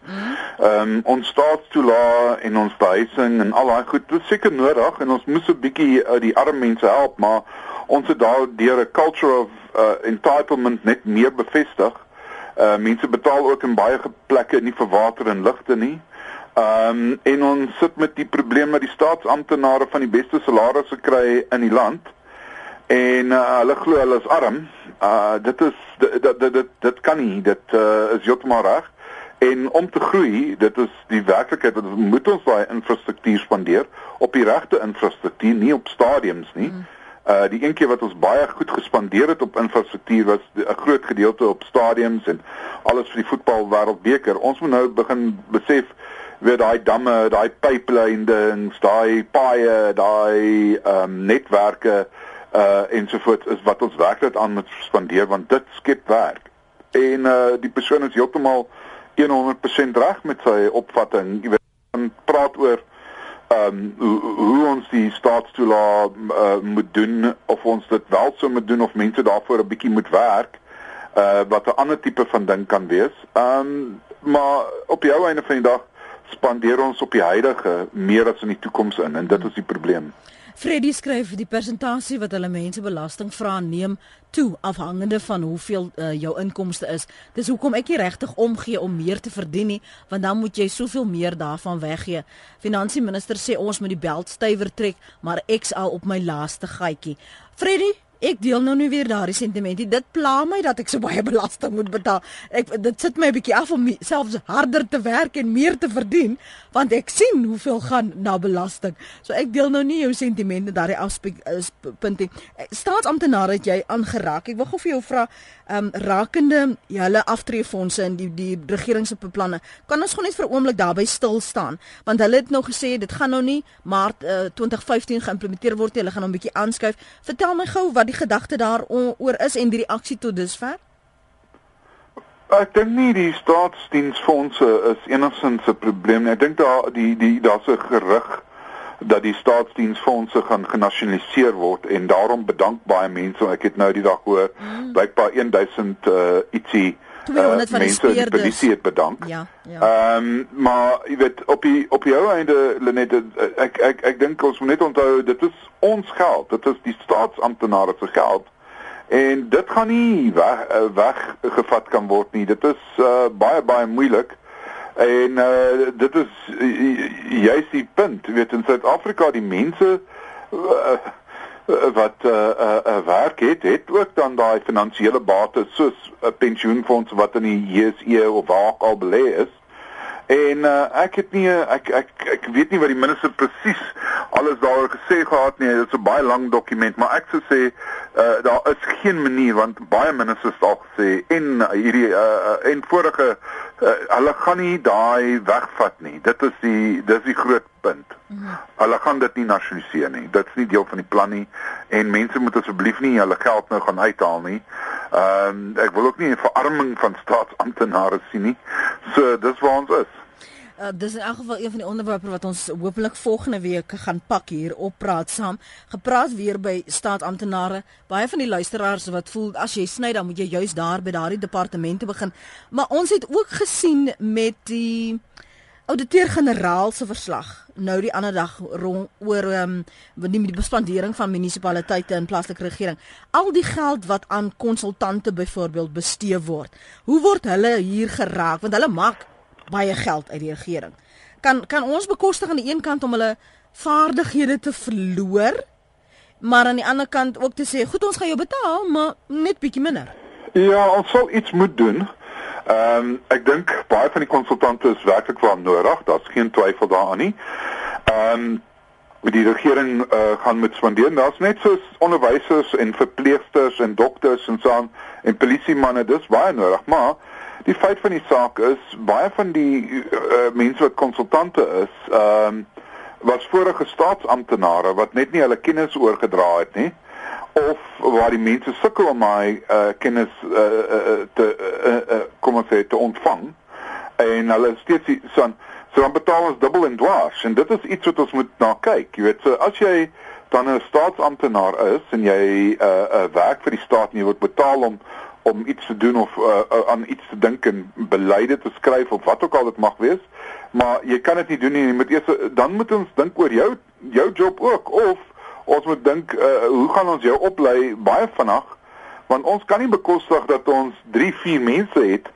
Um ons staatstoelaas en ons behuising en al daai goed, dit is seker nodig en ons moet 'n bietjie uh, die arme mense help, maar ons het daar deur 'n culture of uh, entitlement net meer bevestig. Uh mense betaal ook in baie plekke nie vir water en ligte nie. Um, en ons sit met die probleem dat die staatsamptenare van die beste salarisse kry in die land en uh, hulle glo hulle is arm. Uh dit is dit dit dit, dit kan nie. Dit uh, is heeltemal reg. En om te groei, dit is die werklikheid dat moet ons daai infrastruktuur spandeer op die regte infrastruktuur, nie op stadiums nie. Mm. Uh die een keer wat ons baie goed gespandeer het op infrastruktuur was 'n groot gedeelte op stadiums en alles vir die voetbal wêreldbeker. Ons moet nou begin besef weer daai damme, daai pipelines, daai paaie, daai ehm um, netwerke uh ensovoorts is wat ons werklik aan moet spandeer want dit skep werk. En uh die persoon is heeltemal 100% reg met sy opvatting. Jy weet, praat oor ehm um, hoe, hoe ons die staatstoelaag uh, moet doen of ons dit wel sou moet doen of mense daarvoor 'n bietjie moet werk uh wat 'n ander tipe van ding kan wees. Ehm um, maar op die ou einde van die dag spandeer ons op die huidige meer as in die toekoms in en dit is die probleem. Freddie skryf die persentasie wat hulle mense belasting vra neem toe afhangende van hoeveel uh, jou inkomste is. Dis hoekom ek nie regtig omgee om meer te verdien nie, want dan moet jy soveel meer daarvan weggee. Finansieminister sê ons moet die beld stywer trek, maar ek sal op my laaste gatjie. Freddie, Ek deel nou nie weer daardie sentimente. Dit pla my dat ek so baie belasting moet betaal. Ek dit sit my 'n bietjie af om selfs harder te werk en meer te verdien, want ek sien hoeveel gaan na belasting. So ek deel nou nie jou sentimente daardie aspekpunt nie. Staatsamptenare het jy aangeraak. Ek wil gou vir jou vra, ehm um, rakende julle aftreefondse en die die regering se beplanne. Kan ons gou net vir 'n oomblik daarby stil staan? Want hulle het nou gesê dit gaan nou nie Maart uh, eh, 2015 geïmplementeer word nie. Hulle gaan nou 'n bietjie aanskuif. Vertel my gou wat die gedagte daaroor is en die reaksie tot dusver? Ek dink nie die staatsdiensfondse is enigsins 'n probleem nie. Ek dink daar die die daar's 'n gerug dat die staatsdiensfondse gaan genasionaliseer word en daarom bedank baie mense. Ek het nou die dag gehoor mm. blykbaar 1000 uh, ietsie 200 uh, van die speerders. Die polisie het bedank. Ja, ja. Ehm um, maar jy weet op die op die ou einde Lenet ek ek ek dink ons moet net onthou dit is ons geld. Dit is die staatsamptenare se geld. En dit gaan nie weg uh, weggevat kan word nie. Dit is uh, baie baie moeilik. En uh, dit is juist die punt. Jy weet in Suid-Afrika die mense uh, wat 'n uh, 'n uh, uh, werk het, het ook dan daai finansiële bates soos 'n pensioenfonds wat in die JSE of waar ook al belê is. En uh, ek het nie ek ek ek weet nie wat die minister presies alles daaroor gesê gehad nie. Dit is 'n baie lang dokument, maar ek sou sê uh, daar is geen manier want baie ministers al gesê en hierdie uh, en vorige uh, hulle gaan nie daai wegvat nie. Dit is die dis die groot punt. -hmm. Hulle gaan dit nie nasionaliseer nie. Dit is nie deel van die plan nie en mense moet asseblief nie hulle geld nou gaan uithaal nie. Ehm um, ek wil ook nie 'n verarming van staatsamptenare sien nie. So dis waar ons is. Uh, dis in elk geval een van die onderwerpe wat ons hopelik volgende week gaan pak hier op praat saam. Gepraat weer by staatsamptenare. Baie van die luisteraars wat voel as jy sny dan moet jy juis daar by daardie departemente begin. Maar ons het ook gesien met die ouditeur-generaal se verslag nou die ander dag rond oor ehm um, die bespandering van munisipaliteite en plaaslike regering. Al die geld wat aan konsultante byvoorbeeld bestee word. Hoe word hulle hier geraak want hulle maak baie geld uit die regering. Kan kan ons bekostig aan die een kant om hulle vaardighede te verloor, maar aan die ander kant ook te sê, goed, ons gaan jou betaal, maar net bietjie minder. Ja, ons sal iets moet doen. Ehm um, ek dink baie van die konsultante is werklik wel nodig, daar's geen twyfel daaraan nie. Ehm um, die regering uh, gaan met spandeer. Daar's net so onderwysers en verpleegsters en dokters en so aan en polisiemanne, dis baie nodig, maar die feit van die saak is baie van die uh, mense wat konsultante is, ehm um, was vorige staatsamptenare wat net nie hulle kennis oorgedra het nie of waar die mense sukkel om my uh, kennis uh, uh, te uh, uh, kom ons sê te ontvang en hulle steeds so so dan betaal ons dubbel en dwars en dit is iets wat ons moet na kyk jy weet so as jy dan 'n staatsamptenaar is en jy 'n uh, uh, werk vir die staat en jy word betaal om om iets te doen of uh, uh, aan iets te dink en beleide te skryf of wat ook al dit mag wees. Maar jy kan dit nie doen nie. Jy moet eers dan moet ons dink oor jou jou job ook of ons moet dink uh, hoe gaan ons jou oplei baie vinnig want ons kan nie bekostig dat ons 3, 4 mense het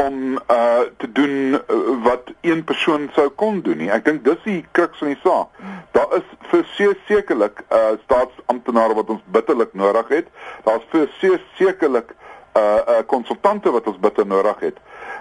om uh te doen uh, wat een persoon sou kon doen nie. Ek dink dis die kruks van die saak. Daar is versekerlik uh staatsamptenare wat ons bitterlik nodig het. Daar's versekerlik uh konsultante wat ons bitter nodig het.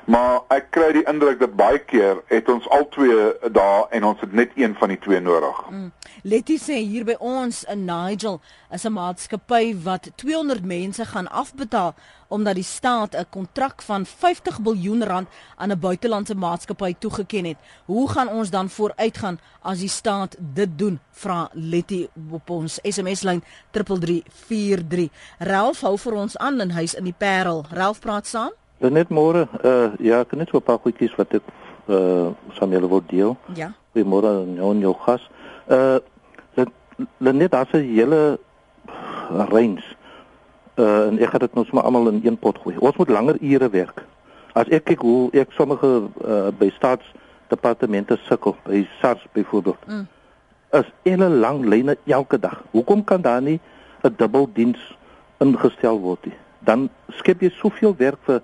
Maar ek kry die indruk dat baie keer het ons al twee daar en ons het net een van die twee nodig. Mm. Letty sê hier by ons in Nigel is 'n maatskappy wat 200 mense gaan afbetaal omdat die staat 'n kontrak van 50 miljard rand aan 'n buitelandse maatskappy toegeken het. Hoe gaan ons dan vooruitgaan as die staat dit doen? Vra Letty op ons SMS-lyn 3343. Ralph hou vir ons aan in huis in die Parel. Ralph praat saam. Net môre, uh ja, ek net so 'n paar goedjies wat ek uh saam julle wil deel. Ja. Goeiemôre aan jou en jou gas. Uh net as 'n hele reins. Uh en ek het dit nou sommer almal in een pot gooi. Ons moet langer ure werk. As ek kyk hoe ek sommige uh by staatsdepartemente sukkel, by SARS byvoorbeeld. Mm. Is hulle lang lyne elke dag. Hoekom kan daar nie 'n dubbeldiens ingestel word nie? Dan skep jy soveel werk vir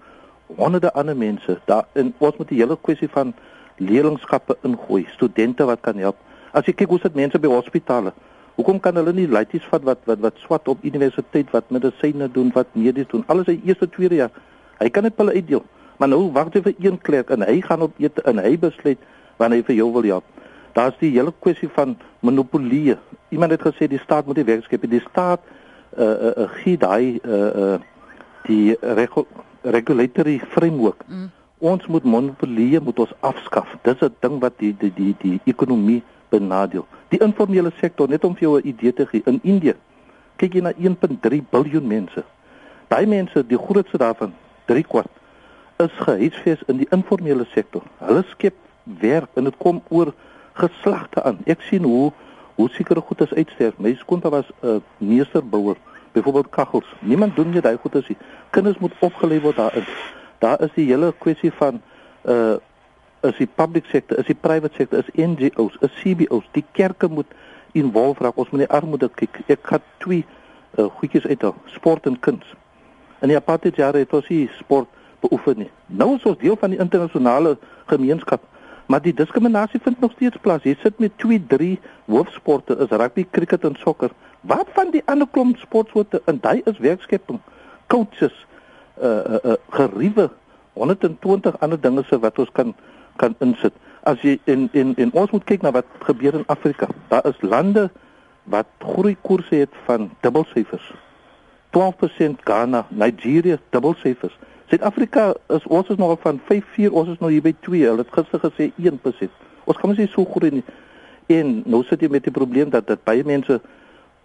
honderde ander mense. Daar en ons moet die hele kwessie van leerlingskappe ingooi, studente wat kan help. As jy kyk hoe sit mense by hospitale. Hoekom kan hulle nie leities vat wat wat wat swat op universiteit wat medisyne doen, wat medies doen? Alles hy eerste tweede jaar. Hy kan dit hulle uitdeel. Maar nou wag jy vir een klerk en hy gaan op eet en hy besluit wanneer hy vir jou wil help. Daar's die hele kwessie van monopolie. Iemand het gesê die staat moet die werk skep. Die staat uh uh, uh gee daai uh uh die regel regulatory framework. Mm. Ons moet monopolie moet ons afskaf. Dis 'n ding wat die die die die ekonomie benadeel. Die informele sektor net om vir jou 'n idee te gee in Indië. Kyk jy na 1.3 miljard mense. Daai mense, die grootste daarvan, 3 kwart is gehuisves in die informele sektor. Hulle skep werk en dit kom oor geslagte aan. Ek sien hoe hoe sekere goedes uitsterf. My skoonpa was 'n uh, meesterbouer byvoorbeeld kaggels. Niemand doen nie daai goeie se. Kinders moet opgelei word daarin. Daar is die hele kwessie van uh is die public sector, is die private sector, is NGOs, is CBOs. Die kerke moet involve raak. Ons moet die armoede kyk. Ek gaan twee uh goedjies uithaal. Sport en kuns. In die apartheid jare het ons hier sport beoefen nie. Nou is ons deel van die internasionale gemeenskap. Maar die diskriminasie vind nog steeds plaas. Jy sit met 2, 3 hoofsporte is rugby, cricket en sokker Wat van die ander klomp sportsoorte en daai is werkskepping. Coaches, uh uh, uh geriewe 120 ander dinge se wat ons kan kan insit. As jy in in in ons moet kyk na wat gebeur in Afrika. Daar is lande wat groei koerse het van dubbelsyfers. 12% Ghana, Nigeria dubbelsyfers. Suid-Afrika is ons is nog van 5.4, ons is nou hier by 2. Hulle het gister gesê 1%. Ons kan mos nie so groei nie. En nou sit jy met die probleem dat dit baie mense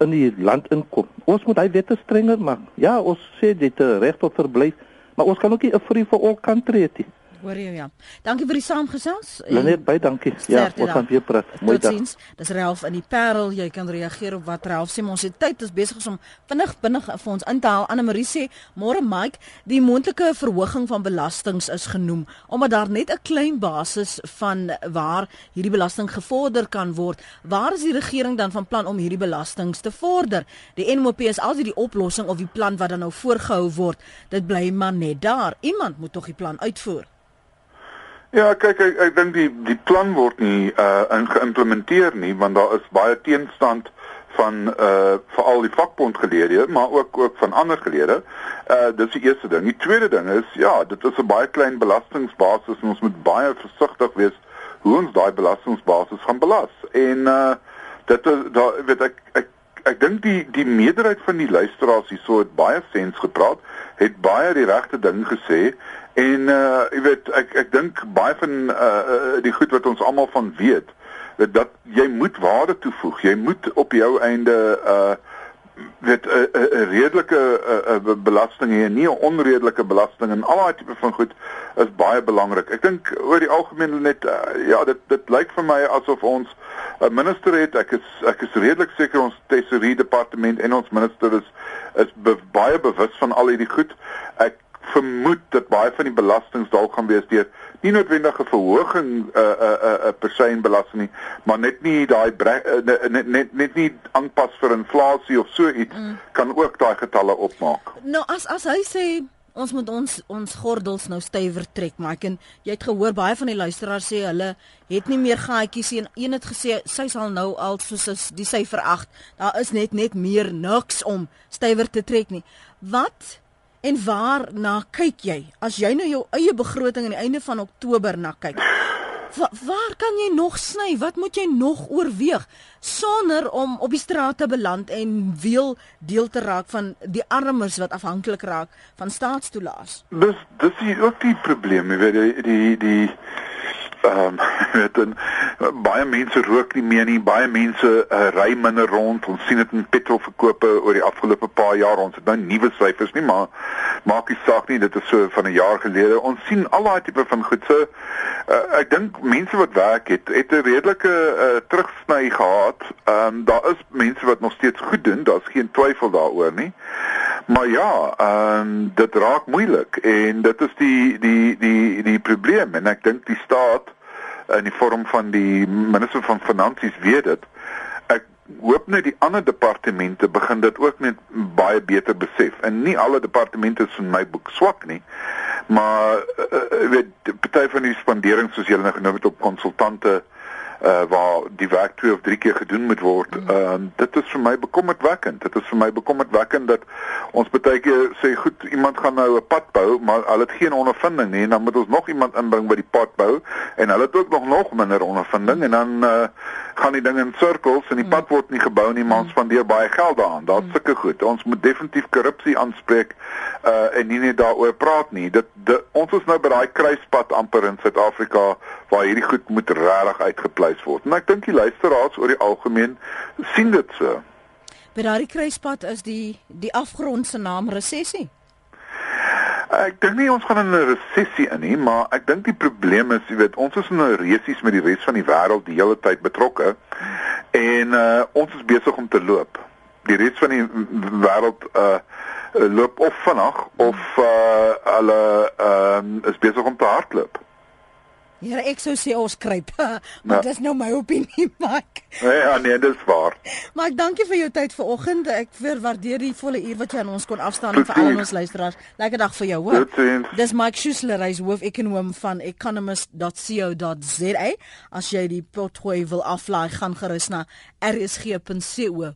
in die land inkom. Ons moet hy wette strenger maak. Ja, ons sê dit reg tot verblyf, maar ons kan ook nie 'n free for all country hê nie. Hoor jy ja. Dankie vir die saamgesels. Lenet baie dankie. Ja, ons gaan weer praat. Mooi dag. Totsiens. Dis Ralph in die Parel. Jy kan reageer op wat Ralph sê. Ons het tyd is besig om vinnig binnig vir ons in te haal. Anne Marie sê, "Môre Mike, die moontlike verhoging van belastings is genoem omdat daar net 'n klein basis van waar hierdie belasting gevorder kan word. Waar is die regering dan van plan om hierdie belastings te vorder? Die NMOP is altyd die oplossing of die plan wat dan nou voorgehou word. Dit bly maar net daar. Iemand moet tog die plan uitvoer." Ja, kyk ek ek dink die die plan word nie uh geïmplementeer nie want daar is baie teenstand van uh veral die vakbondgelede maar ook ook van ander gelede. Uh dis die eerste ding. Die tweede ding is ja, dit is 'n baie klein belastingbasis en ons moet baie versigtig wees hoe ons daai belastingbasis gaan belas. En uh dit is daar weet ek ek ek dink die die meerderheid van die luisteraars hierso het baie sens gepraat, het baie die regte ding gesê En uh jy weet ek ek dink baie van uh die goed wat ons almal van weet, weet dat jy moet waarde toevoeg. Jy moet op jou einde uh weet 'n uh, 'n uh, redelike uh, uh, belasting hê, nie 'n onredelike belasting en al daai tipe van goed is baie belangrik. Ek dink oor die algemeen net uh, ja, dit dit lyk vir my asof ons 'n uh, minister het. Ek is ek is redelik seker ons tesourier departement en ons minister is is be, baie bewus van al hierdie goed. Ek vermoed dat baie van die belastings dalk gaan wees deur nie noodwendige verhoging 'n uh, 'n uh, 'n uh, 'n perseinbelasting nie, maar net nie daai uh, net net net nie aanpas vir inflasie of so iets mm. kan ook daai getalle opmaak. Nou as as hy sê ons moet ons ons gordels nou stywer trek, maar ek en jy het gehoor baie van die luisteraars sê hulle het nie meer gaatjies en een het gesê sy sal nou al soos die syfer 8, daar is net net meer niks om stywer te trek nie. Wat En waar na kyk jy? As jy nou jou eie begroting aan die einde van Oktober na kyk. Wa waar kan jy nog sny? Wat moet jy nog oorweeg sonder om op die straat te beland en wiel deel te raak van die armes wat afhanklik raak van staatstoelaas? Dis dis is ook die probleem, jy weet die die die ehm um, weet dan baie mense rook nie meer nie, baie mense uh, ry minder rond. Ons sien dit in petrolverkope oor die afgelope paar jaar. Ons het nou nuwe syfers nie, maar maak nie saak nie, dit is so van 'n jaar gelede. Ons sien al daai tipe van goed. So uh, ek dink mense wat werk het, het 'n redelike uh, terugsny gehad. Ehm um, daar is mense wat nog steeds goed doen, daar's geen twyfel daaroor nie. Maar ja, ehm um, dit raak moeilik en dit is die die die die probleem en ek dink die staat in die vorm van die minister van finansies weet dit. Ek hoop net die ander departemente begin dit ook net baie beter besef. En nie alle departemente is in my boek swak nie. Maar uh, weet party van die spanderings soos julle nou genoem het op konsultante uh waar die werk twee of drie keer gedoen moet word. Mm. Ehm uh, dit is vir my bekommerwekkend. Dit is vir my bekommerwekkend dat ons baie keer sê goed, iemand gaan nou 'n pad bou, maar hulle het geen ondervinding nie en dan moet ons nog iemand inbring by die pad bou en hulle het ook nog nog minder ondervinding en dan uh gaan die ding in sirkels en die mm. pad word nie gebou nie, maar ons mm. spandeer baie geld daaraan. Daar's sulke goed. Ons moet definitief korrupsie aanspreek uh en nie net daaroor praat nie. Dit ons is nou by daai kruispunt amper in Suid-Afrika waar hierdie goed moet regtig uitgepleis word. En ek dink die luisteraars oor die algemeen sien dit so. By daardie kruispunt is die die afgrond se naam resessie. Ek dink nie ons gaan in 'n resessie in nie, maar ek dink die probleem is, jy weet, ons is in 'n resies met die res van die wêreld die hele tyd betrokke en uh ons is besig om te loop. Die res van die wêreld uh loop of vinnig of uh hulle uh is besig om te hardloop. Here ek sou sê ons kruip. maar dis nou my opinie, Mike. Ja, nee, dis waar. Maar ek dankie vir jou tyd vanoggend. Ek waardeer die volle uur wat jy aan ons kon afstaan en vir al ons luisteraars. Lekker dag vir jou, hoor. Dis Mike Schuessler, hy's hoof-ekonoom van economist.co.za. As jy die potgooi wil aflaai, gaan gerus na rsg.co.za.